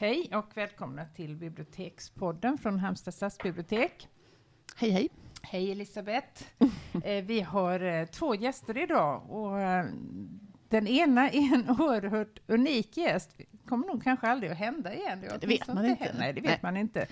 Hej och välkomna till Bibliotekspodden från Halmstad stadsbibliotek. Hej, hej. Hej Elisabeth. eh, vi har eh, två gäster idag och eh, den ena är en oerhört unik gäst. Det kommer nog kanske aldrig att hända igen. Det, det vet man inte. Henne. Nej, det vet Nej. man inte.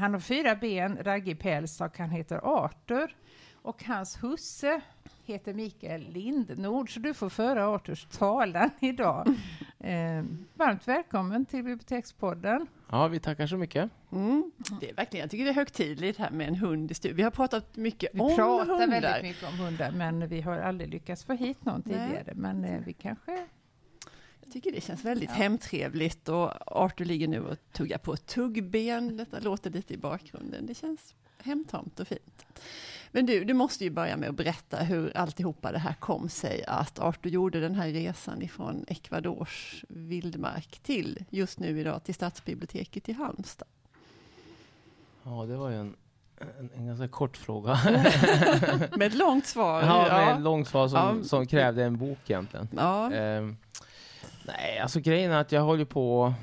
Han har fyra ben, raggig päls och han heter Arthur. Och hans husse heter Mikael Lindnord, så du får föra Arturs talan idag. Eh, varmt välkommen till Bibliotekspodden. Ja, vi tackar så mycket. Mm. Det är verkligen, jag tycker det är högtidligt här med en hund i studion. Vi har pratat mycket vi om hundar. Vi pratar väldigt mycket om hundar, men vi har aldrig lyckats få hit någon tidigare. Men eh, vi kanske jag tycker det känns väldigt ja. hemtrevligt och Arthur ligger nu och tuggar på tuggben. Detta låter lite i bakgrunden. Det känns hemtamt och fint. Men du, du måste ju börja med att berätta hur alltihopa det här kom sig att Arthur gjorde den här resan ifrån Ecuadors vildmark till just nu idag till Stadsbiblioteket i Halmstad. Ja, det var ju en, en, en ganska kort fråga. med ett långt svar. Ja, med ett långt svar som, ja. som krävde en bok egentligen. Ja. Um, nej, alltså grejen är att jag håller på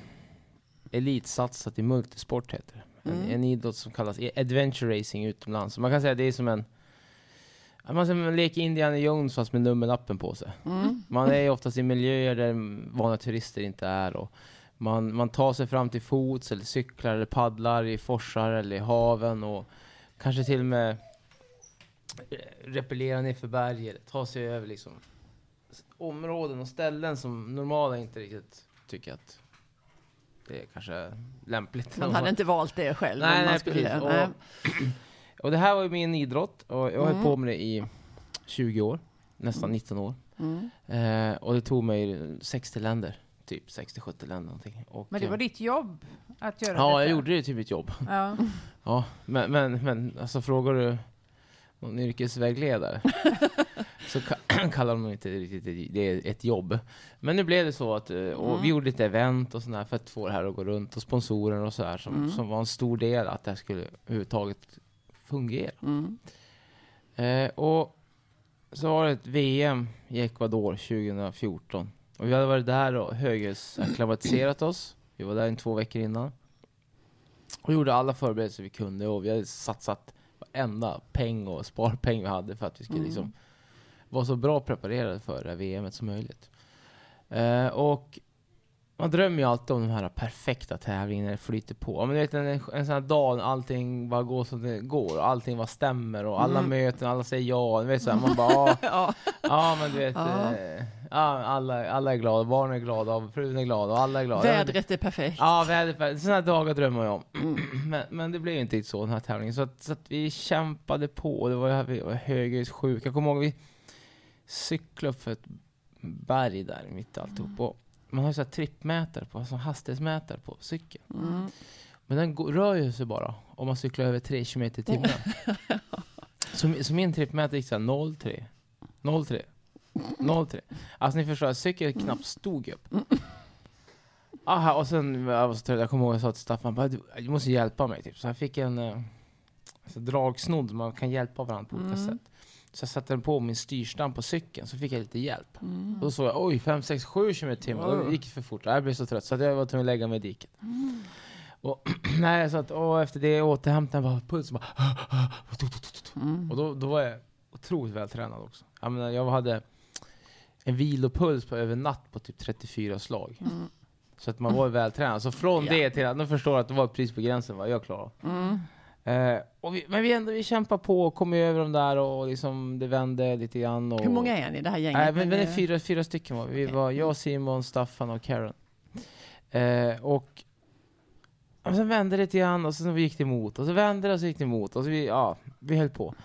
elitsatsat i multisport heter det. Mm. En, en idrott som kallas adventure racing utomlands. man kan säga att det är som en man, leker Indiana Jones fast med nummerlappen på sig. Mm. Man är oftast i miljöer där vanliga turister inte är. Och man, man tar sig fram till fots, eller cyklar, eller paddlar i forsar eller i haven. Och kanske till och med repellerar ner för berg, eller tar sig över liksom områden och ställen som normala inte riktigt tycker att det är kanske lämpligt. Man hade inte valt det själv. Nej, nej skulle, precis. Nej. Och, och, det här var ju min idrott och jag har mm. på med det i 20 år, nästan 19 mm. år. Mm. Eh, och det tog mig 60 länder, typ 60-70 länder någonting. Och, men det var ditt jobb att göra Ja, detta. jag gjorde det till mitt jobb. Ja, ja men, men, men alltså frågar du någon yrkesvägledare så kallar de inte riktigt det är ett jobb. Men nu blev det så att eh, och mm. vi gjorde lite event och sådär för att få det här att gå runt och sponsorer och sådär som, mm. som var en stor del att det här skulle överhuvudtaget fungera. Mm. Eh, och så var det ett VM i Ecuador 2014 och vi hade varit där och höghusacklimatiserat oss. Vi var där en två veckor innan och gjorde alla förberedelser vi kunde och vi hade satsat varenda peng och sparpeng vi hade för att vi skulle mm. liksom vara så bra preparerade för det här VMet som möjligt. Uh, och man drömmer ju alltid om de här perfekta tävlingarna när det flyter på. Men vet, en, en sån här dag när allting bara går som det går och allting bara stämmer och alla mm. möten, alla säger ja. Vet, så här, man bara, ja. ja, men du vet. Ja. Eh, alla, alla är glada, barnen är glada, frun är glad och alla är glada. Vädret är perfekt. Ja, vädret är perfekt. Sådana dagar drömmer jag om. Mm. men, men det blev inte riktigt så den här tävlingen. Så att, så att vi kämpade på. Det var, vi var höghöjdssjuka. Jag kommer ihåg vi cyklade upp för ett berg där mitt i alltihop. Och man har ju så trippmätare på, alltså hastighetsmätare på cykeln. Mm. Men den går, rör ju sig bara om man cyklar över 3 km i timmen. så, så min trippmätare gick såhär 03, 03, 03. Alltså ni förstår, cykeln knappt stod upp. Aha, och sen, jag var så trött, jag kommer ihåg jag sa till Staffan, bara, du, du måste hjälpa mig. Typ. Så jag fick en alltså, dragsnodd, man kan hjälpa varandra på olika mm. sätt. Så jag satte den på min styrstam på cykeln, så fick jag lite hjälp. Mm. Och då såg jag, oj, 5, 6, 7 km i timmen. Mm. Då gick det för fort. Jag blev så trött så jag var tvungen att lägga mig i diket. Mm. Och, nej, så att, och efter det återhämtade jag pulsen bara... Mm. Och då, då var jag otroligt vältränad också. Jag, menar, jag hade en vilopuls på över natt på typ 34 slag. Mm. Så att man var vältränad. Så från ja. det till att, nu förstår jag att det var ett pris på gränsen vad jag klarade. Mm. Eh, vi, men vi, ändå, vi kämpar på och kommer över de där och liksom det vände lite grann. Och, Hur många är ni i det här gänget? Eh, men, men fyra, fyra stycken var vi. Okay. var jag, Simon, Staffan och Karen. Eh, och, och sen vände det lite grann och sen gick det emot. Och så vände det och så gick det emot. Och så vi, ja, vi höll på.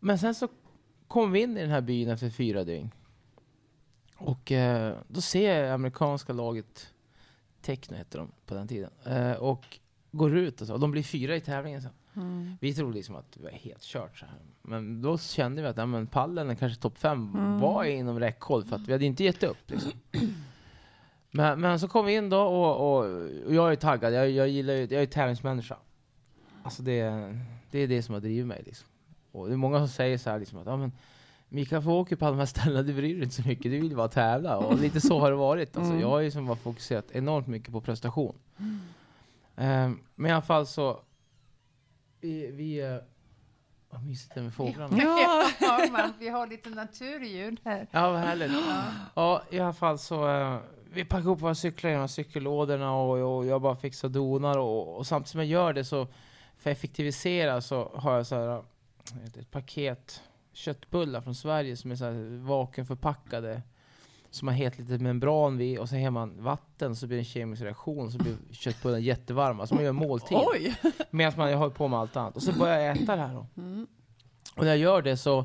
Men sen så kom vi in i den här byn efter fyra dygn. Och eh, då ser jag amerikanska laget, Techno hette de på den tiden, eh, och går ut och så. De blir fyra i tävlingen sen. Mm. Vi trodde liksom att det var helt kört så här. Men då kände vi att ja, men pallen, kanske topp fem, mm. var inom räckhåll för att vi hade inte gett upp. Liksom. Men, men så kom vi in då och, och, och jag är taggad, jag, jag gillar ju, jag är tävlingsmänniska. Alltså det, det är det som har drivit mig liksom. Och det är många som säger så här liksom att ja, men Mikael får åka på alla de här ställena, du bryr dig inte så mycket, du vill bara tävla. Och lite så har det varit. Alltså, Mm. Jag har ju som bara fokuserat enormt mycket på prestation. Eh, men i alla fall så, vi, vi eh, vad mysigt det är med fåglarna. Ja. Ja, man, vi har lite naturljud här. Ja, vad härligt. Ja. Ja, i alla fall så, eh, vi packar ihop våra cyklar här cykellådorna och, och jag bara fixar donar och, och samtidigt som jag gör det så, för att effektivisera så har jag så här, ett paket köttbullar från Sverige som är så här vakuumförpackade. Som har helt litet membran vid och sen har man vatten så blir det en kemisk reaktion så blir köttbullarna jättevarma. Så man gör en måltid. Oj! Medan man håller på med allt annat. Och så börjar jag äta det här då. Mm. Och när jag gör det så,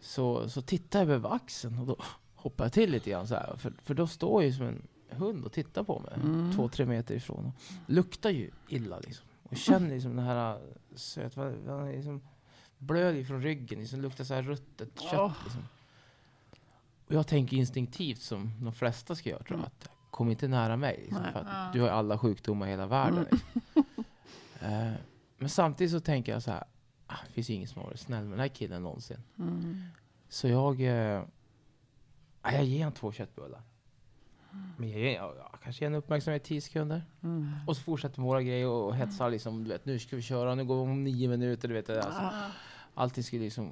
så, så tittar jag över axeln och då hoppar jag till lite grann så här. För, för då står jag ju som en hund och tittar på mig. Mm. Två, tre meter ifrån. Och luktar ju illa liksom. Och känner liksom den här söt... Liksom, ju från ryggen. Liksom, luktar så här ruttet kött. Liksom. Och jag tänker instinktivt som de flesta ska göra tror jag. Att kom inte nära mig. Liksom, Nej. för att Ja. du har alla sjukdomar i hela världen. Mm. Eh, men samtidigt så tänker jag så här. Ah, det finns ingen som har varit snäll med den här killen någonsin. Mm. Så jag... Ah, jag ger honom två köttbullar. Men jag, jag, jag kanske ger en uppmärksamhet i 10 sekunder. Mm. Och så fortsätter våra grejer och hetsar liksom. Du vet, nu ska vi köra, nu går vi om nio minuter. Du vet, alltså, allting ska liksom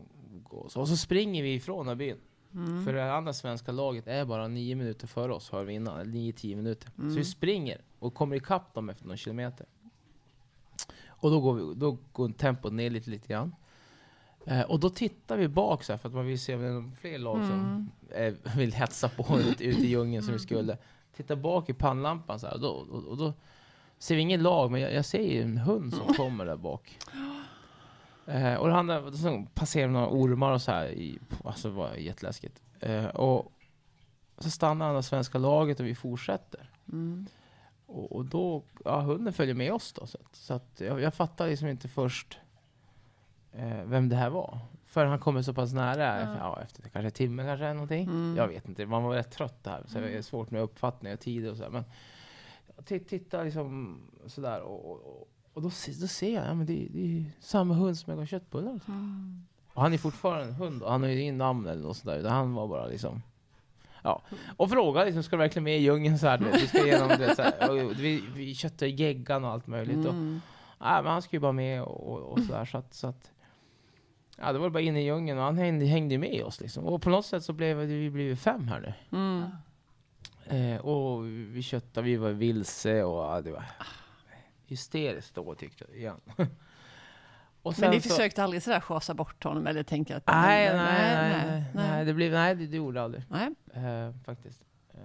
gå så. Och så springer vi ifrån den här byn. Mm. För det andra svenska laget är bara nio minuter före oss, har vi innan. Nio, tio minuter. Så Mm. vi springer och kommer ikapp dem efter någon kilometer. Och då går, vi, då går tempot ner lite, lite grann. Eh, och då tittar vi bak så här, för att man vill se om det är fler lag som Mm. eh, vill hetsa på ute ut i djungeln som vi skulle. Titta bak i pannlampan så här, och, då, och, och då ser vi ingen lag, men jag, jag ser ju en hund som kommer där bak. Eh, och det handlar, så passerar några ormar och så här, i, alltså det var jätteläskigt. Eh, och så stannar andra svenska laget och vi fortsätter. Mm. Och, och då, ja hunden följer med oss då. Så att, så att jag, jag fattar liksom inte först eh, vem det här var. För han kommer så pass nära, Ja. ja. efter kanske en timme kanske någonting. Mm. Jag vet inte, man var rätt trött där. Så det är svårt med uppfattning och tid och så här. Men jag tittar liksom sådär och, och, och, och då, då ser jag, ja men det, det är samma hund som jag gav köttbullar till. Mm. Och han är fortfarande en hund och han har ju ingen namn eller något sådär. Han var bara liksom Ja, och frågade liksom, ska du verkligen med i djungeln så här, du vet, vi ska igenom det så här, och vi, vi köttar geggan och allt möjligt. Och, Mm. nej, men han ska ju bara med och, och, och sådär så att, så att Ja, det var bara inne i djungeln och han hängde, hängde med oss liksom. Och på något sätt så blev vi blivit fem här nu. Mm. Eh, och vi köttade, vi var vilse och ja, det var hysteriskt då tyckte jag igen. och Men ni så- försökte aldrig sådär schasa bort honom eller tänka att... Nej, nej, nej, nej, nej. nej, det blev, nej, det, det gjorde jag aldrig. Nej. Eh, faktiskt. Eh,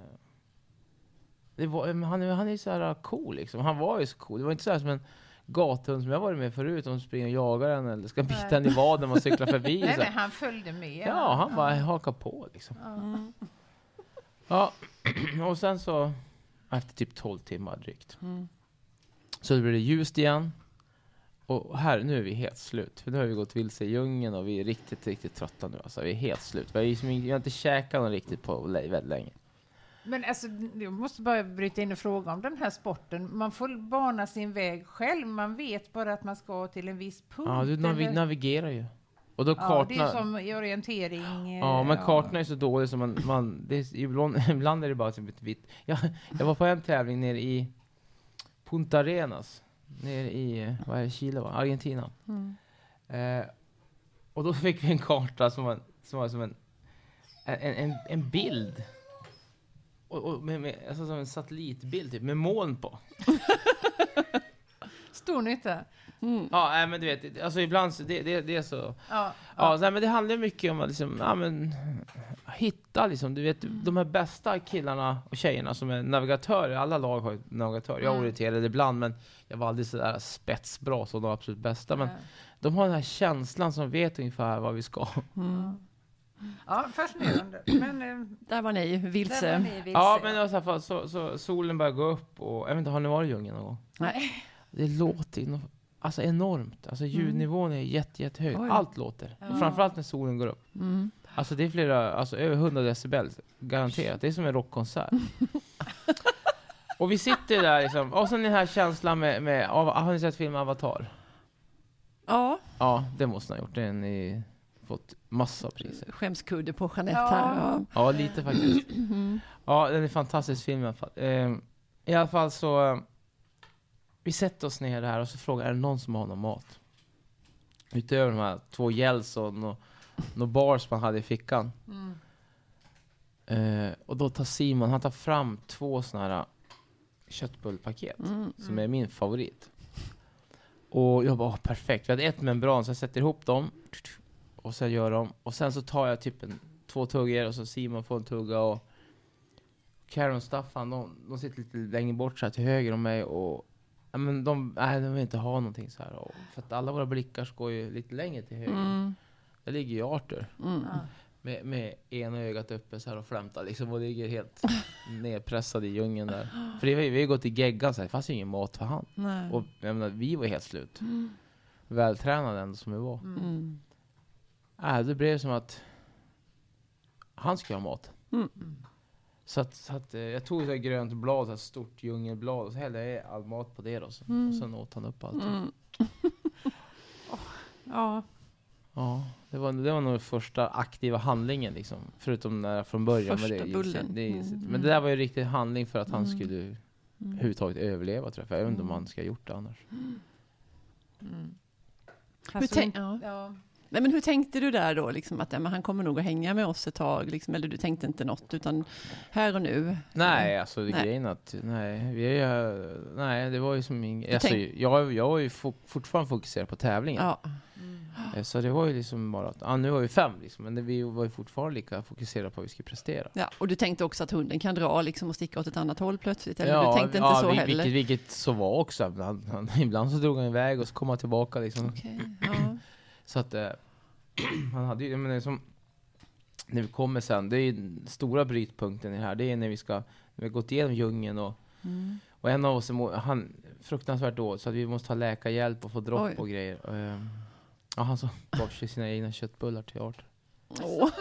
det var, men han, han är ju så här cool liksom. Han var ju så cool. Det var inte så här som en gathund som jag varit med förut. De springer och jagar en eller ska bita en i vaden man cyklar förbi. Nej, så nej, här. han följde med. Ja, han bara hakar på liksom. Ja. Mm. Ja, och sen så efter typ 12 timmar drygt. Mm. Så då blir det ljust igen. Och här, nu är vi helt slut. För nu har vi gått vilse i djungeln och vi är riktigt, riktigt trötta nu. Alltså, vi är helt slut. Vi har, liksom, vi har inte käkat något riktigt på väldigt länge. Men alltså, jag måste bara bryta in och fråga om den här sporten. Man får bana sin väg själv. Man vet bara att man ska till en viss punkt. Ja, du navi- eller? navigerar ju. Och då ja, kartorna... det är som i orientering. eh, Ja, men kartorna är så dåliga så man, man det är, ibland, ibland är det bara typ ett vitt. Jag, jag var på en tävling nere i Punta Arenas, nere i, vad är det, Chile va? Argentina. Mm. Eh, och då fick vi en karta som var, som var som en, en, en, en bild. Och, och med, med, alltså som en satellitbild typ, med moln på. Stor nytta. Mm. Ja, men du vet, det- alltså ibland så, det, det, det är så. Ja, Ja, ja. nej, men det handlar mycket om att liksom, ja, men, hitta liksom, du vet, de här bästa killarna och tjejerna som är navigatörer, alla lag har ju navigatörer. Jag Mm. orienterade ibland, men jag var aldrig sådär spetsbra som de absolut bästa. Men de har den här känslan som vet ungefär vad vi ska. Mm. ja, fascinerande. Men eh, Där var ni där var vilse. ni vilse. Ja, men i alla fall så, så solen börjar gå upp och jag vet inte, har ni varit i djungeln någon gång? Nej. Det låter alltså enormt. Alltså ljudnivån är jätte, jättehög. Oj. Allt låter. Ja. Framförallt när solen går upp. Mm. Alltså det är flera, alltså över 100 decibel, garanterat. Det är som en rockkonsert. och vi sitter där liksom, och sen den här känslan med, med av, har ni sett filmen Avatar? Ja. Ja, det måste ni ha gjort. Den är fått massa priser. Skämskudde på Jeanette Ja. här. Ja. Ja, lite faktiskt. Mm. Ja, den är fantastisk film i alla fall. Eh, I alla fall så, vi sätter oss ner där och så frågar är det någon som har någon mat? Utöver de här två gels och några nå bars man hade i fickan. Mm. Eh, och då tar Simon, han tar fram två sådana här köttbullpaket. Mm. som är min favorit. Och jag bara, perfekt. Vi hade ett membran, så jag sätter ihop dem. Och sen gör dem. Och sen så tar jag typ en, två tuggor och så Simon får en tugga och Karen och Staffan, de, de sitter lite längre bort så här till höger om mig och men de, nej, de vill inte ha någonting så här. Och, för att alla våra blickar går ju lite längre till höger. Mm. Där ligger ju Arthur Mm. Med, med ena ögat uppe så här och flämtar liksom och ligger helt nedpressad i djungeln där. För det, vi har ju gått i geggan så här, det fanns ju ingen mat för han. Nej. Och jag menar, vi var helt slut. Mm. Vältränade ändå som vi var. Mm. Äh, det blev som att han skulle ha mat. Mm. Så att, så att eh, jag tog ett grönt blad, så här stort djungelblad och så hällde jag all mat på det då. Så, Mm. Och sen åt han upp allt. Mm. Ja. Ja, det var, det var nog första aktiva handlingen liksom. Förutom när från början. Första det, bullen. Det, Mm. men det där var ju riktig handling för att han Mm. skulle Mm. överhuvudtaget överleva tror jag. För jag inte om Mm. han ska ha gjort det annars. Mm. Hur, Alltså, tänk, ja. ja. Nej, men hur tänkte du där då? Liksom, att ja, men han kommer nog att hänga med oss ett tag. Liksom, eller du tänkte inte något, utan här och nu? Nej, alltså Nej. grejen att, nej, vi nej, det var ju som Du alltså, tänk- jag, jag var ju fo- fortfarande fokuserad på tävlingen. Ja. Mm. Så det var ju liksom bara att, ja, nu var vi fem liksom, men det, vi var ju fortfarande lika fokuserade på att vi skulle prestera. ja. Och du tänkte också att hunden kan dra liksom, och sticka åt ett annat håll plötsligt? Eller ja, du tänkte inte ja, så vil- heller? Vilket, vilket så var också. Han, ibland så drog han iväg och så kom han tillbaka liksom. Okej, ja. Så att, eh, han hade ju, jag menar, som, när vi kommer sen, det är ju den stora brytpunkten i det här, det är när vi ska, när vi har gått igenom djungeln och Mm. Och en av oss han fruktansvärt dålig så att vi måste ha läkarhjälp och få dropp Oj. och grejer. Ehm, Ja, han så gav sig sina egna köttbullar till Arthur. Åh.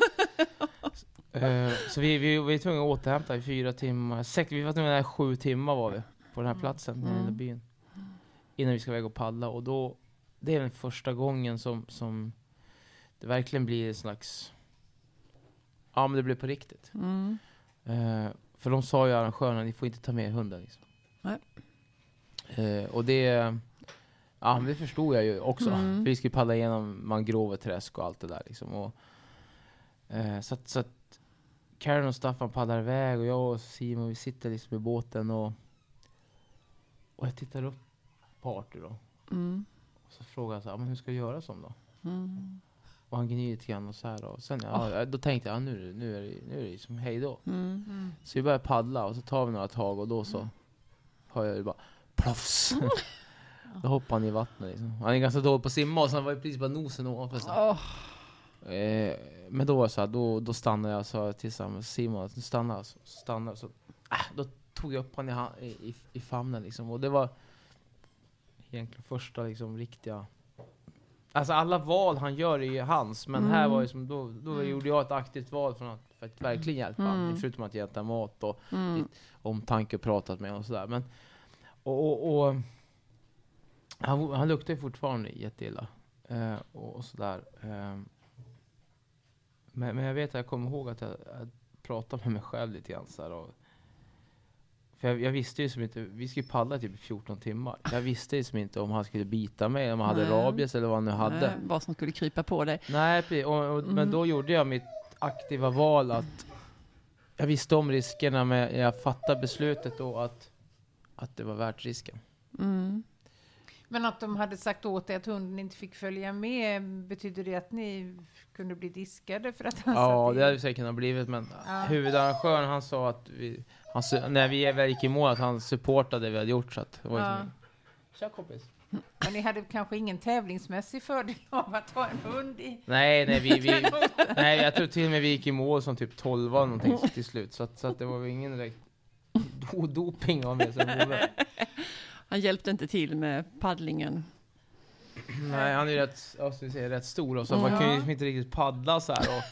Eh, så vi, vi, vi var tvungna att återhämta i fyra timmar. Sex, vi var tvungna där sju timmar var vi på den här platsen, i den lilla Mm. byn. Innan vi ska iväg och paddla. Och då, det är den första gången som, som det verkligen blir en slags... Ja, men det blir på riktigt. Mm. Eh, för de sa ju arrangörerna, ni får inte ta med hunden. Liksom. Nej. Eh, och det... Ja, det förstod jag ju också. Mm. Vi skulle paddla igenom mangroveträsk och allt det där. Liksom. Och, eh, så att, så att Karen och Staffan paddlar iväg och jag och Simon vi sitter liksom i båten och, och jag tittar upp på Arthur då. Mm. Så frågar jag så här, men hur ska jag göra som då? Mm. Och han gnyr lite grann och så här. Och sen, ja, då tänkte jag, ja, nu, nu är det, nu är det liksom hej då. Mm. Mm. Så vi börjar paddla och så tar vi några tag och då så hör jag det bara plofs. då hoppar han i vattnet liksom. Han är ganska dålig på att simma och så han var ju precis bara nosen ovanför. så. Åh. Eh, men då var så här, då, då stannade jag och sa tillsammans med Simon, att stanna, stanna. Så, äh, då tog jag upp honom i, i, i famnen liksom. Och det var egentligen första liksom riktiga Alltså alla val han gör är ju hans, men här Mm. var det som, då, då Mm. gjorde jag ett aktivt val för att, för att verkligen hjälpa Mm. honom. Förutom att ge honom mat och Mm. omtanke och pratat med och sådär. Men, och, och, och, han, han luktar ju fortfarande jätteilla. Eh, och, och sådär. Eh, men, men jag vet att jag kommer ihåg att jag, jag pratade med mig själv lite grann. Så här, och, för jag, jag visste ju som inte, vi skulle paddla typ i 14 timmar. Jag visste ju som inte om han skulle bita mig, om han hade rabies eller vad han nu hade. Nej, Vad som skulle krypa på dig. Nej, precis. Och, och, Men Mm. då gjorde jag mitt aktiva val att jag visste om riskerna, men jag fattade beslutet då att, att det var värt risken. Mm. Men att de hade sagt åt dig att hunden inte fick följa med, betyder det att ni kunde bli diskade för att han Ja, satt i- det hade det säkert kunnat blivit, men Ja. huvudarrangören han sa att vi, han, när vi väl gick i mål, att han supportade det vi hade gjort. Så att det var Ja. Tja kompis. Men ni hade kanske ingen tävlingsmässig fördel av att ha en hund i Nej, nej, vi, vi, nej, jag tror till och med vi gick i mål som typ 12 någonting till slut. Så att, så att det var väl ingen direkt do, doping av mig som. Han hjälpte inte till med paddlingen. Nej, han är ju rätt, ska säga, rätt stor och så man kan ju liksom inte riktigt paddla så här. Och,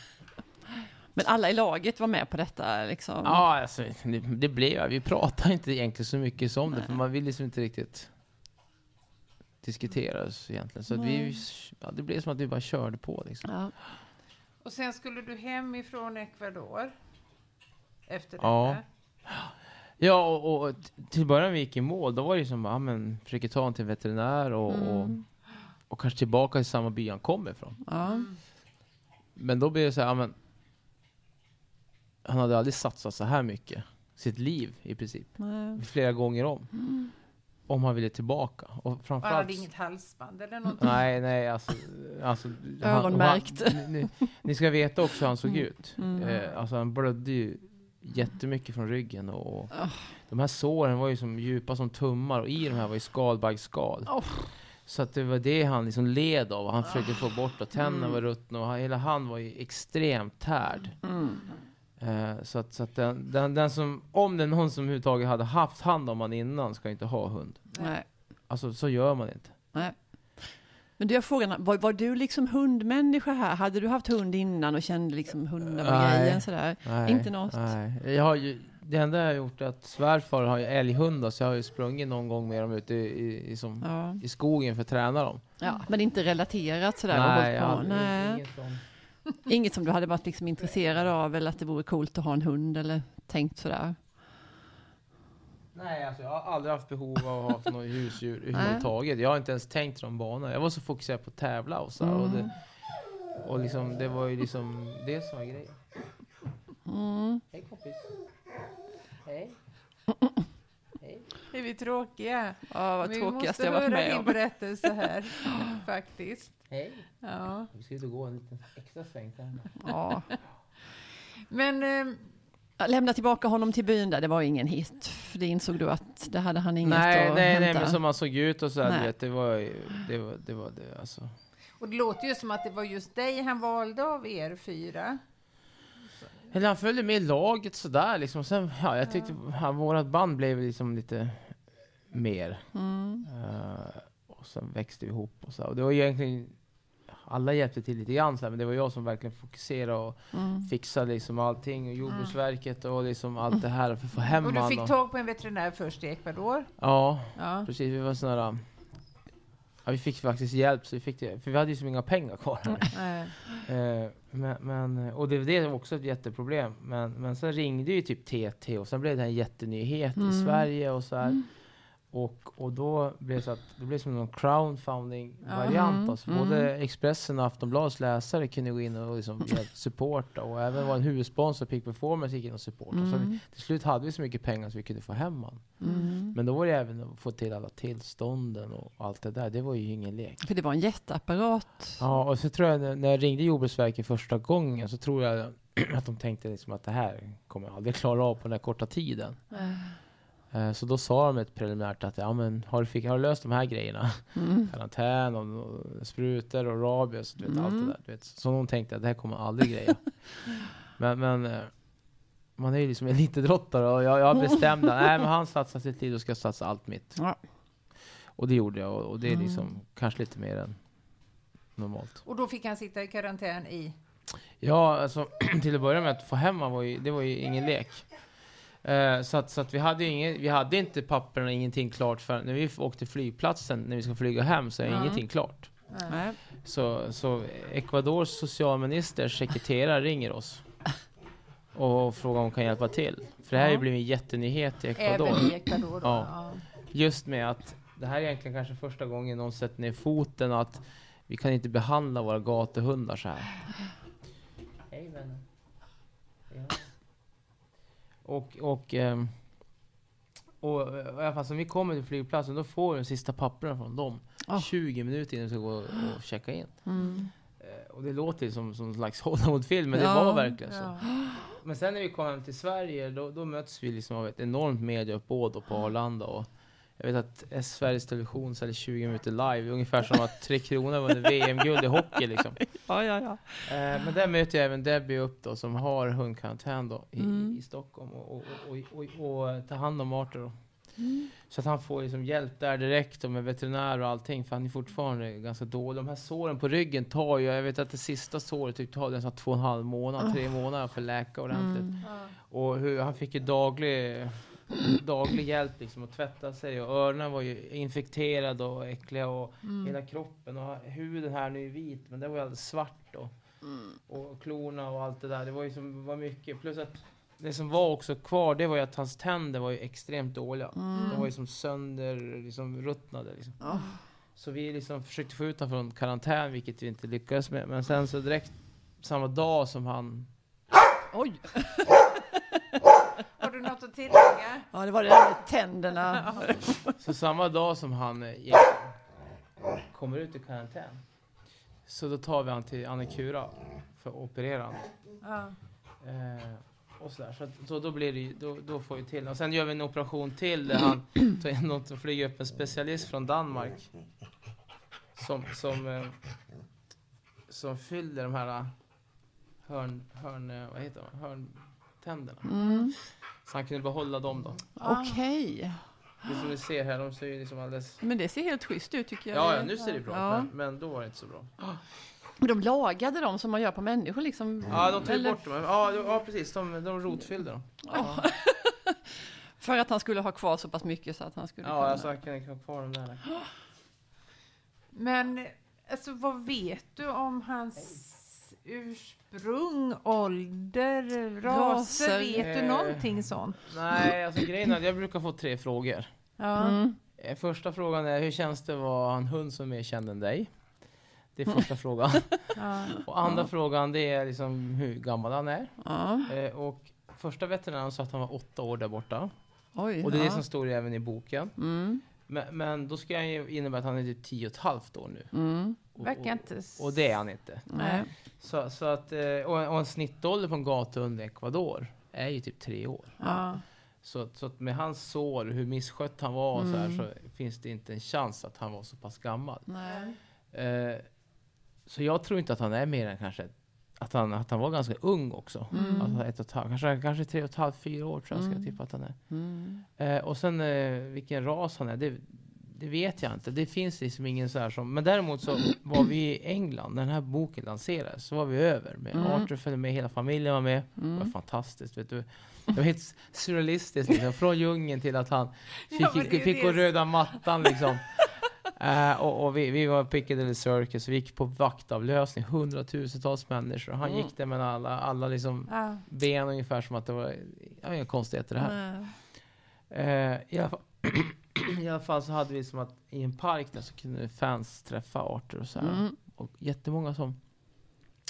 Men alla i laget var med på detta liksom. ja, alltså, det, det blev Vi pratar inte egentligen så mycket om det, för Nej. man vill liksom inte riktigt diskutera så egentligen. Så att vi, Nej. ja, det blev som att vi bara körde på liksom. Ja. Och sen skulle du hem ifrån Ecuador? Efter Ja. detta? Ja, och, och t- till början vi gick i mål, då var det ju som, ja men, försöker ta honom till veterinär och, och, Mm. och kanske tillbaka till samma by han kom ifrån. Ja. Men då blev det så här, ja, men, han hade aldrig satsat så här mycket, sitt liv i princip, Nej. flera gånger om. Mm. Om han ville tillbaka. Och Och han framförallt... hade inget halsband eller någonting? Nej, nej, alltså... alltså han- Öronmärkt. han- ni, ni ska veta också hur han såg Mm. ut. Mm. Eh, alltså han blödde ju jättemycket från ryggen och, och Ah. de här såren var ju som djupa som tummar och i de här var ju skalbaggsskal. Oh. Så att det var det han liksom led av och han försökte få bort och tänderna Mm. var ruttna och hela han var ju extremt tärd. Mm. Eh, så att, så att den, den, den som, om det är någon som överhuvudtaget hade haft hand om han innan ska inte ha hund. Nej. Alltså så gör man inte. Nej. Men du, jag frågar, var, var du liksom hundmänniska här? Hade du haft hund innan och kände liksom hundar var Nej. grejen sådär? Nej, Inte något? Nej. Jag har ju, det enda jag har gjort är att svärfar har ju älghundar så jag har ju sprungit någon gång med dem ute i, i, i, som, Ja. i skogen för att träna dem. ja. Men inte relaterat sådär? och Nej, hållit på. Nej. inget sånt. Inget som du hade varit liksom intresserad av eller att det vore coolt att ha en hund eller tänkt sådär? Nej, alltså jag har aldrig haft behov av att ha något husdjur överhuvudtaget. Jag har inte ens tänkt de banorna. Jag var så fokuserad på att tävla och så. här, Och, Mm. det, och liksom, det var ju liksom det som var grejen. Mm. Hej kompis. Hej. Hej. Är vi tråkiga? Ja, vad vi tråkigast måste jag varit höra med din om. berättelse här, faktiskt. Hej. Ja. Vi ska ut och gå en liten extra sväng. Ja. Men Ja, Lämna tillbaka honom till byn där, det var ingen hit. För det insåg du att det hade han inget Nej, att nej, hämta. nej, men som han såg ut och så här, vet, det var det var det, var det alltså. och det låter ju som att det var just dig han valde av er fyra. Eller han följde med i laget sådär liksom. Sen, ja, jag tyckte ja. vårat band blev liksom lite mer. Mm. Eh, och sen växte vi ihop och så. Och det var egentligen, alla hjälpte till lite grann men det var jag som verkligen fokuserade och Mm. fixade liksom allting. Och Jordbruksverket och liksom allt det här för att få hem Och du fick och, tag på en veterinär först i Ecuador. Ja, Ja. precis. Vi var sådana där, Ja, vi fick faktiskt hjälp, så vi fick det, för vi hade ju så inga pengar kvar. Nej. Eh, men, men, och det, det var också ett jätteproblem. Men, men sen ringde ju typ TT och sen blev det en jättenyhet Mm. i Sverige och så här. Och, och då blev det så att det blev som någon crowdfunding-variant. Mm. Alltså, Mm. både Expressen och Aftonbladets läsare kunde gå in och liksom supporta. Och även vår huvudsponsor Peak Performance gick in och supportade. Så vi, Mm. till slut hade vi så mycket pengar så vi kunde få hem han. Mm. Men då var det även att få till alla tillstånden och allt det där. Det var ju ingen lek. För det var en jätteapparat. Ja, och så tror jag när, när jag ringde Jordbruksverket första gången så tror jag att de tänkte liksom att det här kommer jag aldrig klara av på den här korta tiden. Eh, Så då sa de ett preliminärt att ja, men har, du fick, har du löst de här grejerna? Mm. Karantän och, och sprutor och rabies, du vet, allt det Mm. där. Du vet. Så de tänkte att det här kommer aldrig greja. men, men eh, man är ju liksom elitidrottare och jag, jag bestämde nej men han satsar sitt liv och ska satsa allt mitt. Ja. Och det gjorde jag och, och det är Mm. liksom kanske lite mer än normalt. Och då fick han sitta i karantän i... Ja, alltså till att börja med att få hem var ju, det var ju ingen lek. Eh, så att, så att vi hade ju ingen, vi hade inte papperna, ingenting klart för när vi åkte flygplatsen, när vi ska flyga hem, så är Ja. ingenting klart. Nej. Så, så Ecuadors socialminister sekreterare ringer oss och frågar om hon kan hjälpa till. För det här har ju blivit en jättenyhet i Ecuador. Även i Ecuador då? Ja. Just med att det här är egentligen kanske första gången någon sätter ner foten att vi kan inte behandla våra gatuhundar så här. Hej vännen. Och, och, ehm, och eh, i alla fall så vi kommer till flygplatsen då får vi de sista papperna från dem. Ah. 20 minuter innan vi ska gå och checka in. Mm. Eh, Och det låter som, som en slags Hollywoodfilm, men det Ja. var verkligen så. Ja. Men sen när vi kom hem till Sverige, då, då möts vi liksom av ett enormt mediauppbåd då på Arlanda. Och jag vet att Sveriges Television säljer 20 minuter live, ungefär som att Tre Kronor vann VM-guld i hockey liksom. Ja, ja, ja. Eh, men där möter jag även Debbie upp då, som har hundkarantän då i, Mm. i, Stockholm och, och, och, och, och, och tar hand om Arthur då. Mm. Så att han får liksom hjälp där direkt och med veterinär och allting, för han är fortfarande ganska dålig. De här såren på ryggen tar ju, jag vet att det sista såret typ tar nästan två och en halv månad, tre månader för att läka ordentligt. Mm. Och hur, han fick ju daglig, daglig hjälp liksom att tvätta sig och öronen var ju infekterade och äckliga och Mm. hela kroppen och huden här nu är vit men det var ju alldeles svart då. och klorna och allt det där. Det var ju som, var mycket. Plus att det som var också kvar, det var ju att hans tänder var ju extremt dåliga. Mm. De var ju som sönder, liksom ruttnade. Liksom. Ja. Så vi liksom försökte få ut honom från karantän, vilket vi inte lyckades med. Men sen så direkt samma dag som han... Oj! Har du något att tillägga? Ja, det var det där med tänderna. Så samma dag som han eh, gick, kommer ut i karantän. Så då tar vi han till Annikura för att operera honom. Ja. Eh, och sådär. Så, så då blir det ju- då, då får vi till Och sen gör vi en operation till där han tar in något och flyger upp en specialist från Danmark. Som, som, eh, som fyller de här eh, hörn, hörn, eh, vad heter de? hörntänderna. Mm. Så han kunde behålla dem då. Okej. Det som ni ser här, de ser ju liksom alldeles... Men det ser helt schysst ut tycker jag. Ja, ja nu ser det bra Ja. ut, men, men då var det inte så bra. Men De lagade dem som man gör på människor liksom. Ja, de tog Eller- bort dem. Ja, ja precis. De, de rotfyllde dem. Ja, För att han skulle ha kvar så pass mycket så att han skulle ja kunna... alltså han kan ha kvar dem där. Men alltså, vad vet du om hans ursprung, ålder, raser? Raser. Vet du Eh. någonting sånt? Nej, alltså grejen är att jag brukar få tre frågor. Ja. Mm. Eh, Första frågan är, hur känns det att vara en hund som är mer känd än dig? Det är första frågan. Ja. Och andra frågan, det är liksom hur gammal han är. Ja. Eh, och första veterinären sa att han var åtta år där borta. Oj. Och det är ja. det som står även i boken. Mm. Men, men då ska ju innebära att han är typ tio och ett halvt år nu. Mm. Och, Verkar och, inte... s- och det är han inte. Nej. Så, så att, eh, och, en- och en snittålder på en gatuhund i Ecuador är ju typ tre år. Ja. Så, så att med hans sår, hur misskött han var och så, här, Mm. så finns det inte en chans att han var så pass gammal. Nej. Eh, så jag tror inte att han är mer än kanske att han, att han var ganska ung också. Mm. Alltså ett och ett halvt, kanske, kanske tre och ett halvt, fyra år tror jag ska Mm. tippa att han är. Mm. Eh, och sen eh, vilken ras han är, det, det vet jag inte. Det finns liksom ingen så här som... Men däremot så var vi i England, när den här boken lanserades, så var vi över. Med Mm. Arthur följde med, hela familjen var med. Det var Mm. fantastiskt, vet du. Det var helt surrealistiskt liksom. Från djungeln till att han fick, Ja, det fick det. gå röda mattan liksom. Eh, och och vi, vi var på Piccadilly Circus, vi gick på vaktavlösning, hundratusentals människor. Han Mm. gick där med alla, alla liksom Ja. ben ungefär som att det var, ja, inga konstigheter det här. Eh, i, alla fall, I alla fall så hade vi som att i en park där så kunde fans träffa arter och så här. Mm. Och jättemånga som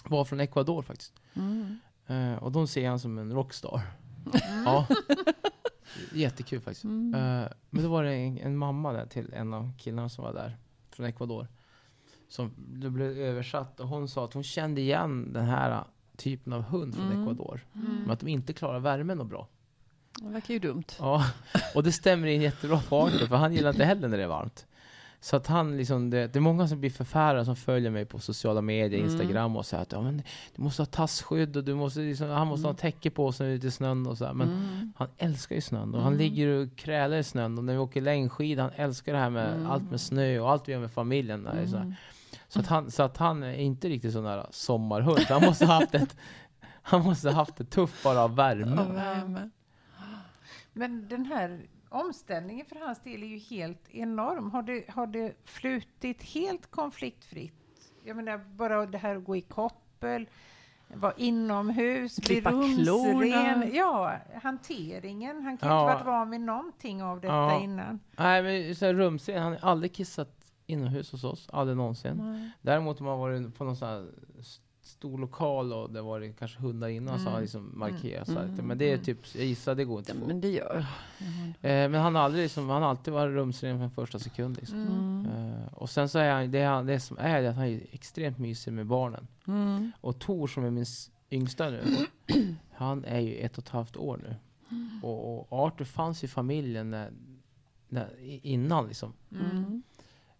var från Ecuador faktiskt. Mm. Eh, och de ser han som en rockstar. Ja. Jättekul faktiskt. Mm. Eh, men då var det en, en mamma där till en av killarna som var där från Ecuador. Som det blev översatt och hon sa att hon kände igen den här typen av hund från Mm. Ecuador. Mm. Men att de inte klarar värmen och bra. Det verkar ju dumt. Ja, och det stämmer in jättebra på Arthur, för han gillar inte heller när det är varmt. Så att han liksom, det, det är många som blir förfärade som följer mig på sociala medier, Mm. Instagram och säger att ja, men du måste ha tassskydd och du måste liksom, han måste ha täcke på sig ute i snön och så här. Men Mm. han älskar ju snön och han Mm. ligger och krälar i snön och när vi åker längdskidor, han älskar det här med Mm. allt med snö och allt vi gör med familjen. Där, så. Mm. så, att han, så att han är inte riktigt sån där sommarhund. Han måste ha haft ett, han måste ha haft det tufft bara av värme. Ja, värme. Men den här omställningen för hans del är ju helt enorm. Har det, har det flutit helt konfliktfritt? Jag menar bara det här att gå i koppel, vara inomhus, bli Klippa rumsren. Ja, hanteringen. Han kan Ja. inte varit van vid någonting av detta Ja. innan. Nej, men så här rumsren, han har aldrig kissat inomhus hos oss, aldrig någonsin. Nej. Däremot om man varit på någon sån här stor lokal och det var kanske hundar innan så har han Mm. liksom markerat så här Mm. Men det är Mm. typ, jag gissar det går inte Ja, att få. men det gör Eh, men han har aldrig liksom, han har alltid varit rumsren från första sekund liksom. Mm. mm. Eh, och sen så är han, det, är han, det som är det att han är extremt mysig med barnen. Mm. Och Tor som är min yngsta nu, han är ju ett och ett halvt år nu. Och, och Arthur fanns i familjen när, när, innan liksom. Mm.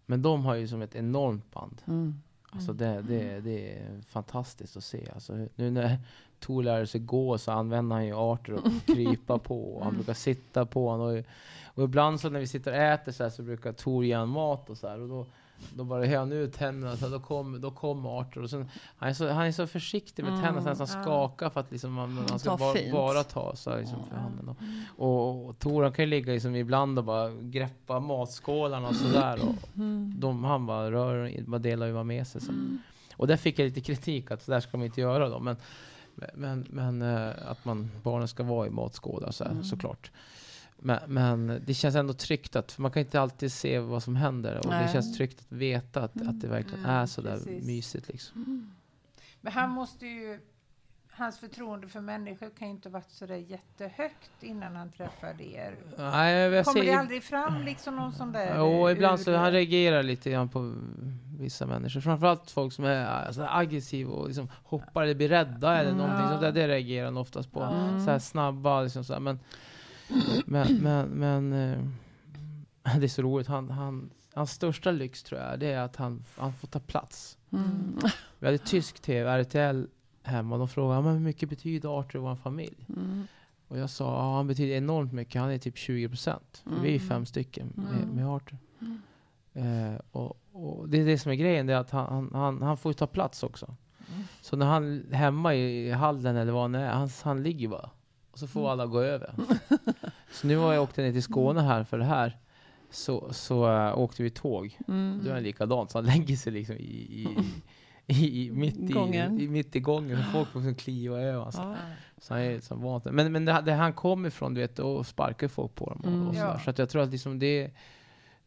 Men de har ju som ett enormt band. Mm. Alltså det, det, det är fantastiskt att se. Alltså nu när Tor lärde sig gå så använder han ju Arthur och krypa på. Han brukar sitta på honom. Och, och ibland så när vi sitter och äter så, här, så brukar Tor ge honom mat och så här. Och då, då bara höjer han ut tänderna, så då kommer då kom Arthur. Och sen, han, är så, han är så försiktig med Mm, tänderna så han nästan skakar för att liksom, han, han ska bara, bara ta så här, liksom, för handen. Och, och, och Tor han kan ju ligga liksom ibland och bara greppa matskålarna och sådär. Och Mm. de, han bara rör, bara delar ju bara med sig. Så. Och där fick jag lite kritik att så där ska man inte göra då. Men, men, men eh, att man, barnen ska vara i matskålar så här, Mm. såklart. Men, men det känns ändå tryggt att, för man kan inte alltid se vad som händer. Och Nej. det känns tryggt att veta att, att det verkligen Mm, är så där mysigt liksom. Men han måste ju... Hans förtroende för människor kan ju inte ha varit så där jättehögt innan han träffade er. Nej, Kommer ser, det aldrig fram liksom någon sån där... Jo, ibland så ur- han reagerar lite grann på vissa människor. Framförallt folk som är alltså, aggressiva och liksom hoppar eller blir rädda eller Mm. någonting Ja. sånt där. Det reagerar han oftast på. Ja. Så här snabba liksom så här. Men, men, men, men eh, det är så roligt. Han, han, hans största lyx tror jag, det är att han, han får ta plats. Mm. Vi hade tysk tv, RTL, hemma och de frågade men hur mycket betyder Arthur i vår familj? Mm. Och jag sa ja, han betyder enormt mycket, han är typ 20 procent. Vi är Mm. fem stycken med, Mm. med Arthur. Mm. Eh, och, och det är det som är grejen, det är att han, han, han, får ta plats också. Mm. Så när han hemma i hallen eller vad han är, han, han ligger bara. Och så får Mm. alla gå över. så nu har jag åkt ner till Skåne här för det här. Så, så äh, åkte vi tåg. Mm. Då är han likadant, så han lägger sig liksom i, i, i, i, mitt, i, Gången. i, mitt i gången. Så folk får liksom kliva över honom. Ja. Så han är som vant. Men, men det, det han kommer ifrån, du vet, och sparkar folk på dem. Och, Mm. och sådär. Så att jag tror att liksom det,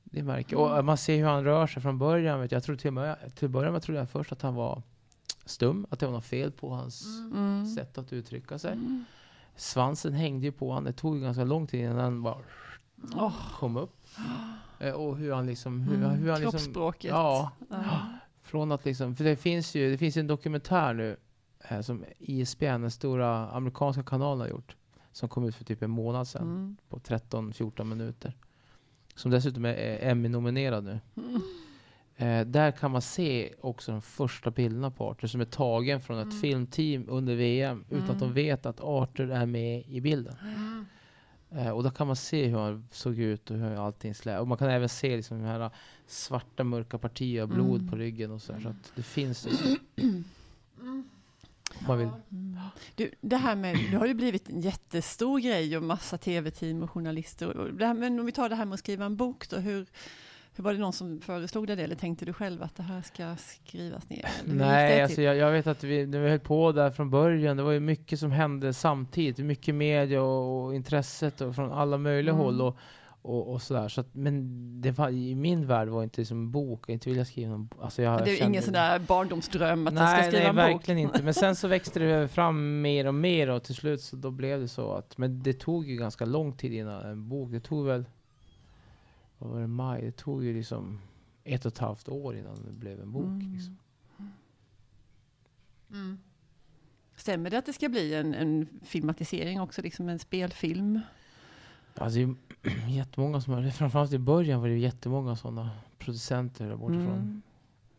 det märker. Och man ser hur han rör sig från början. Vet jag. jag tror till, och med, till att börja med trodde jag först att han var stum, att det var något fel på hans Mm. sätt att uttrycka sig. Mm. Svansen hängde ju på honom. Det tog ju ganska lång tid innan han bara Åh. kom upp. Eh, Och hur han liksom... Hur, Mm. hur han liksom Kroppsspråket. ja, Ja. från att liksom... För det finns ju det finns en dokumentär nu eh, som ISBN, den stora amerikanska kanalen, har gjort. Som kom ut för typ en månad sedan. Mm. På 13-14 minuter. Som dessutom är är Emmy-nominerad nu. Mm. Eh, där kan man se också de första bilderna på Arthur som är tagen från ett Mm. filmteam under VM utan att de Mm. vet att Arthur är med i bilden. Mm. Eh, och då kan man se hur han såg ut och hur allting slä. Och man kan även se liksom de här svarta mörka partier av blod Mm. på ryggen och så, här, så att det finns liksom. Man vill. Du, det här med, det har ju blivit en jättestor grej och massa tv-team och journalister. Och här, men om vi tar det här med att skriva en bok då, hur var det någon som föreslog dig det eller tänkte du själv att det här ska skrivas ner? Nej, alltså jag, jag vet att vi, när vi höll på där från början, det var ju mycket som hände samtidigt. Mycket media och, och intresset och från alla möjliga Mm. håll. Och, och, och sådär. Så att, men det var, i min värld var det inte som en bok. Jag inte vilja skriva en bok. Alltså jag, det är kände- ingen sån där barndomsdröm att nej, du ska skriva nej, en bok? verkligen inte. Men sen så växte det fram mer och mer och till slut så då blev det så att, men det tog ju ganska lång tid innan en bok, det tog väl, vad var det, maj? Det tog ju liksom ett och ett halvt år innan det blev en bok. Mm. Liksom. Mm. Stämmer det att det ska bli en, en filmatisering också, liksom en spelfilm? Alltså det är jättemånga som har, framförallt i början var det jättemånga sådana producenter där bortifrån Mm.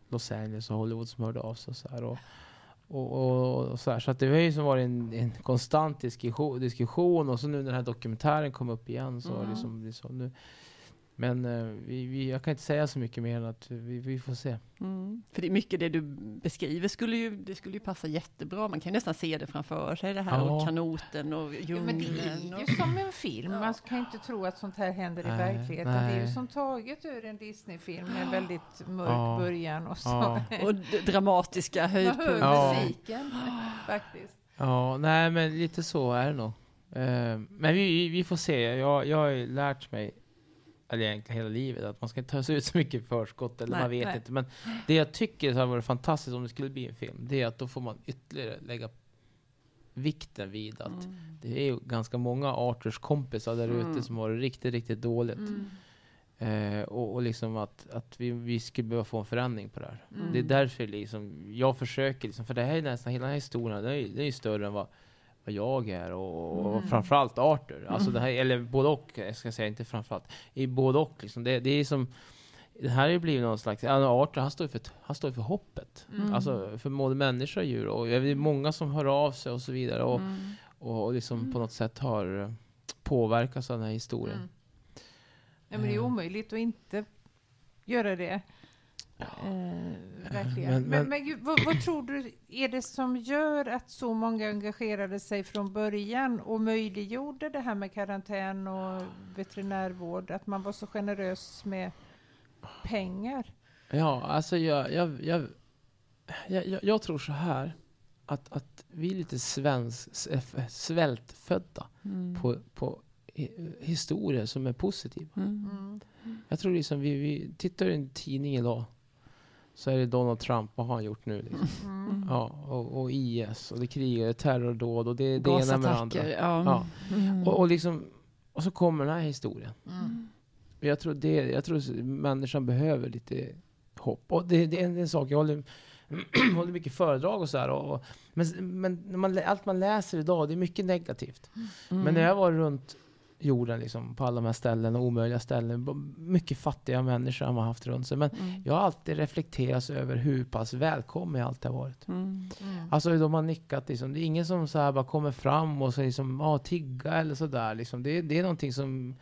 Los Angeles och Hollywood som hörde av sig så här. Och, och, och, och så, här. så att det har ju som varit en, en konstant diskussion, diskussion och så nu när den här dokumentären kom upp igen så Mm. liksom, det så nu. Men eh, vi, vi, jag kan inte säga så mycket mer än att vi, vi får se. Mm. För det är mycket det du beskriver skulle ju, det skulle ju passa jättebra. Man kan ju nästan se det framför sig, det här Ja. och kanoten och Ja, men det djungeln. är ju som en film. Man kan ju inte tro att sånt här händer i Nej, verkligheten. Det är ju nej. som taget ur en Disney-film med en väldigt mörk Ja. början och så. Ja. och dramatiska Man hör höjdpunkter. Ja. musiken faktiskt. Ja, nej men lite så är det nog. Eh, men vi, vi, vi får se. Jag, jag har ju lärt mig, eller egentligen hela livet, att man ska inte ta sig ut så mycket i förskott, eller Nej, man vet nej. inte. Men det jag tycker hade varit fantastiskt om det skulle bli en film, det är att då får man ytterligare lägga vikten vid att Mm. det är ju ganska många Arthurs kompisar där ute Mm. som har det riktigt, riktigt dåligt. Mm. Eh, och, och liksom att, att vi, vi skulle behöva få en förändring på det här. Mm. Det är därför liksom, jag försöker, liksom, för det här är nästan, hela den här historien, den är, den är ju större än vad, vad jag är och, och Mm. framförallt Arthur. Alltså Mm. det här, eller både och, jag ska säga, inte framförallt. I både och liksom. Det, det är som, det här har ju blivit någon slags, Arthur han står ju för, han står för hoppet. Mm. Alltså för både människa och djur. Och jag vet, många som hör av sig och så vidare. Och, Mm. och, och liksom på något sätt har eh, påverkats av den här historien. Mm. Ja, men det är Eh. omöjligt att inte göra det. Eh, verkligen. Men- Men, men- men, vad, vad tror du är det som gör att så många engagerade sig från början och möjliggjorde det här med karantän och veterinärvård? Att man var så generös med pengar? Ja, alltså jag, jag, jag jag, jag, jag tror så här. Att, att vi är lite svensk, s- svältfödda Mm. på, på hi- historier som är positiva. Mm. Mm. Jag tror liksom vi, vi tittar i en tidning idag. Så är det Donald Trump, vad har han gjort nu? Liksom? Mm. Ja, och, och IS, och det är krig, och det är terrordåd, och det är det ena med det andra. Ja. Ja. Mm. Och, och, liksom, och så kommer den här historien. Mm. Jag tror, det, jag tror människan behöver lite hopp. Och det, det är en, en sak, jag håller, håller mycket föredrag och så här. Och, och, men men när man, allt man läser idag, det är mycket negativt. Mm. Men när jag var runt jorden, liksom, på alla de här ställena, omöjliga ställen, mycket fattiga människor har man haft runt sig. Men Mm. jag har alltid reflekterat över hur pass välkommen jag alltid har varit. Mm. Mm. Alltså de har nickat liksom. Det är ingen som så här bara kommer fram och säger liksom, ah, tigga eller sådär. Liksom. Det, det är någonting som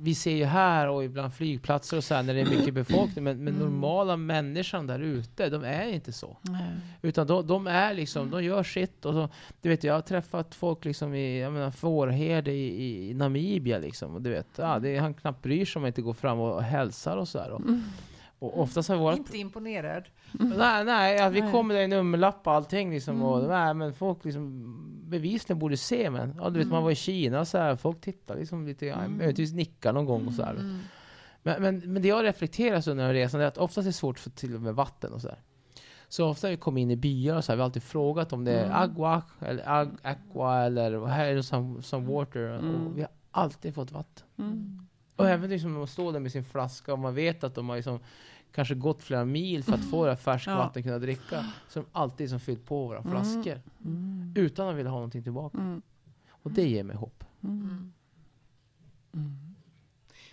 vi ser ju här och ibland flygplatser och så här när det är mycket befolkning. Men, men Mm. normala människan där ute, de är inte så. Nej. Utan de, de är liksom, de gör sitt. Och så, du vet, jag har träffat folk liksom i, jag menar, fårherde i, i Namibia liksom. Och du vet, ja, det han knappt bryr sig om man inte går fram och hälsar och så här. Och, Mm. Och oftast har vårt Inte imponerad. Nej, nej ja, vi Nej. kommer där i nummerlapp och allting liksom. Och, Mm. nej, men folk liksom bevisligen borde se. Men ja, du vet, man var i Kina och så här, folk tittar liksom lite, ja, Mm. möjligtvis nickar någon gång och så här. Mm. Men, men, men det jag reflekterar under resan är att oftast är det svårt för till och med vatten och så här. Så ofta när vi kommer in i byar och så här, vi har alltid frågat om det är Mm. agua, eller ag, aqua, eller vad här är det some water. Mm. Och vi har alltid fått vatten. Och även liksom när man står där med sin flaska och man vet att de har liksom kanske gått flera mil för att få det här färskvatten kunna dricka. Så de alltid liksom fyllt på våra Mm. flaskor. Mm. Utan att vilja ha någonting tillbaka. Mm. Och det ger mig hopp. Mm. Mm. Mm.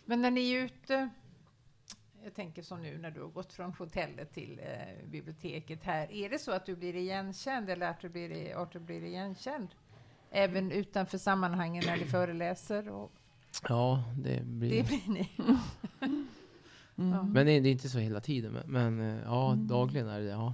Men när ni är ute, jag tänker som nu när du har gått från hotellet till eh, biblioteket här, är det så att du blir igenkänd eller att du blir, att du blir igenkänd? Även utanför sammanhangen när du föreläser? Och Ja, det blir... det blir ni. Mm. Ja. Men det är, det är inte så hela tiden. Men, men eh, ja, Mm. dagligen är det. Ja.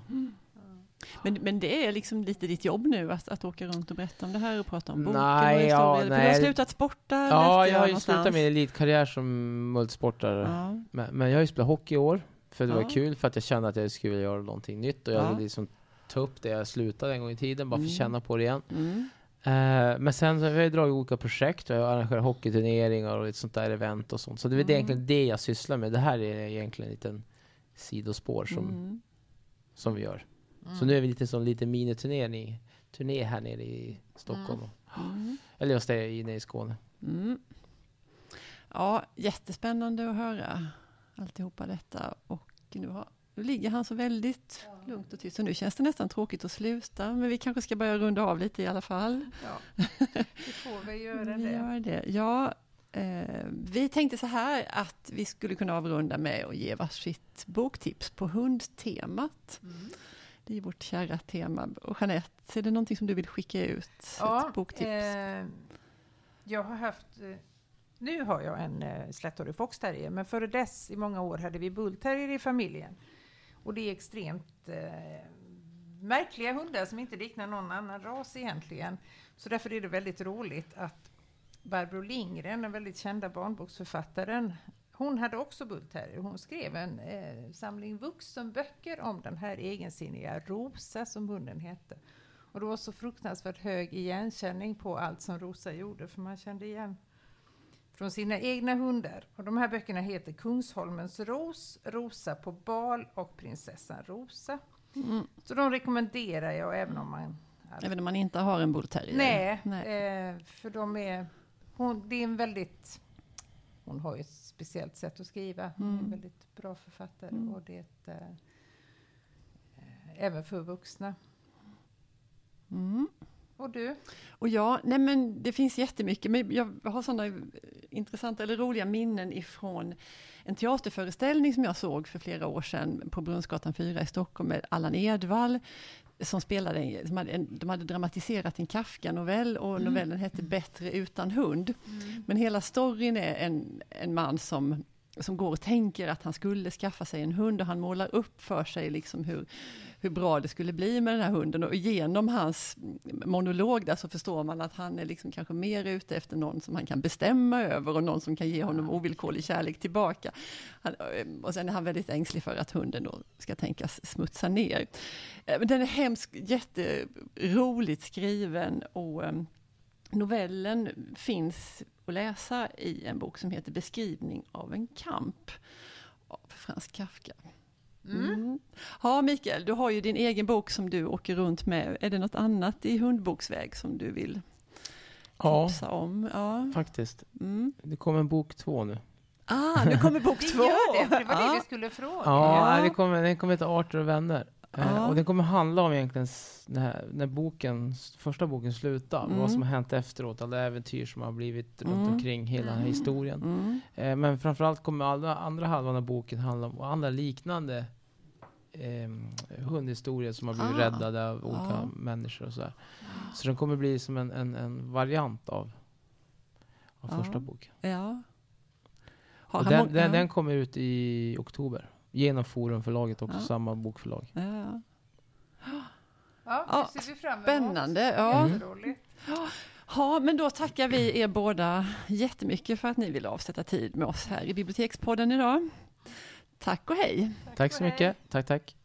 Men, men det är liksom lite ditt jobb nu att, att åka runt och berätta om det här och prata om boken Nej, och ja, historier. För nej. du har slutat sporta Ja, jag har ju någonstans. slutat min elitkarriär som multisportare. Ja. Men, men jag har ju spelat hockey i år. För det Ja. var kul, för att jag kände att jag skulle vilja göra någonting nytt. Och jag Ja. ville liksom ta upp det jag slutade en gång i tiden, bara för att Mm. känna på det igen. Mm. Eh, men sen så har jag dragit olika projekt. Jag arrangerar hockeyturneringar och ett sånt där event och sånt. Så det är Mm. egentligen det jag sysslar med. Det här är egentligen en liten sidospår som, Mm. som vi gör. Mm. Så nu är vi lite som lite miniturné ni- turné här nere i Stockholm. Mm. Eller just det, inne i Skåne. Mm. Ja, jättespännande att höra alltihopa detta. Och nu, har, nu ligger han så väldigt lugnt och tyst. Så nu känns det nästan tråkigt att sluta. Men vi kanske ska börja runda av lite i alla fall. Ja, vi får väl göra Vi det. gör det. Ja, eh, vi tänkte så här att vi skulle kunna avrunda med att ge varsitt boktips på hundtemat. Mm. Det är vårt kära tema. Och Jeanette, är det någonting som du vill skicka ut? Ja, ett boktips? eh, jag har haft... Eh, nu har jag en eh, slättårig foxterrier, men före dess i många år hade vi bullterrier i familjen. Och det är extremt eh, märkliga hundar som inte liknar någon annan ras egentligen. Så därför är det väldigt roligt att Barbro Lindgren, den väldigt kända barnboksförfattaren, hon hade också bullterrier. Hon skrev en eh, samling vuxenböcker om den här egensinniga Rosa som hunden hette. Och det var så fruktansvärt hög igenkänning på allt som Rosa gjorde, för man kände igen från sina egna hundar. Och de här böckerna heter Kungsholmens ros, Rosa på bal och Prinsessan Rosa. Mm. Så de rekommenderar jag även om man... Även om man inte har en bullterrier? Nej, Nej. Eh, för de är... Hon, det är en väldigt... Hon har ju ett speciellt sätt att skriva. Hon är en Mm. väldigt bra författare Mm. och det är ett, eh, eh, även för vuxna. Mm. Och du? Och ja, nej men det finns jättemycket, men jag har sådana intressanta eller roliga minnen ifrån en teaterföreställning som jag såg för flera år sedan på Brunnsgatan 4 i Stockholm med Allan Edwall som spelade, som hade, de hade dramatiserat en Kafka-novell och novellen hette Bättre utan hund. Men hela storyn är en, en man som som går och tänker att han skulle skaffa sig en hund och han målar upp för sig liksom hur, hur bra det skulle bli med den här hunden och genom hans monolog där så förstår man att han är liksom kanske mer ute efter någon som han kan bestämma över och någon som kan ge honom ovillkorlig kärlek tillbaka. Han, eh, och sen är han väldigt ängslig för att hunden då ska tänkas smutsa ner. Eh, den är hemskt jätteroligt skriven och eh, novellen finns att läsa i en bok som heter Beskrivning av en kamp av Frans Kafka. Mm. Ja, Mikael, du har ju din egen bok som du åker runt med. Är det något annat i hundboksväg som du vill Ja, tipsa om? Ja. faktiskt. Mm. Det kommer en bok två nu. Ah, nu kommer bok Det två! gör det, för det var det Ja. vi skulle fråga. Ja, Ja. Det kommer, den kommer heta Arter och vänner. Eh, Ja. och den kommer handla om egentligen s- när, boken, första boken slutar, Mm. vad som har hänt efteråt, alla äventyr som har blivit runt Mm. omkring hela här Mm. historien. Mm. Eh, men framförallt kommer alla, andra halvan av boken handla om andra liknande eh, hundhistorier som har blivit Ah. räddade av olika Ja. människor och så här. Så den kommer bli som en, en, en variant av, av Ja. första boken. Ja. Han den, den, ja. den kommer ut i oktober. Genom Forumförlaget också, Ja. samma bokförlag. Ja. Ja, Ja, det ser vi fram emot. spännande, ja. Jätteroligt. Ja, men då tackar vi er båda jättemycket för att ni ville avsätta tid med oss här i Bibliotekspodden idag. Tack och hej! Tack så och hej. mycket. Tack, tack.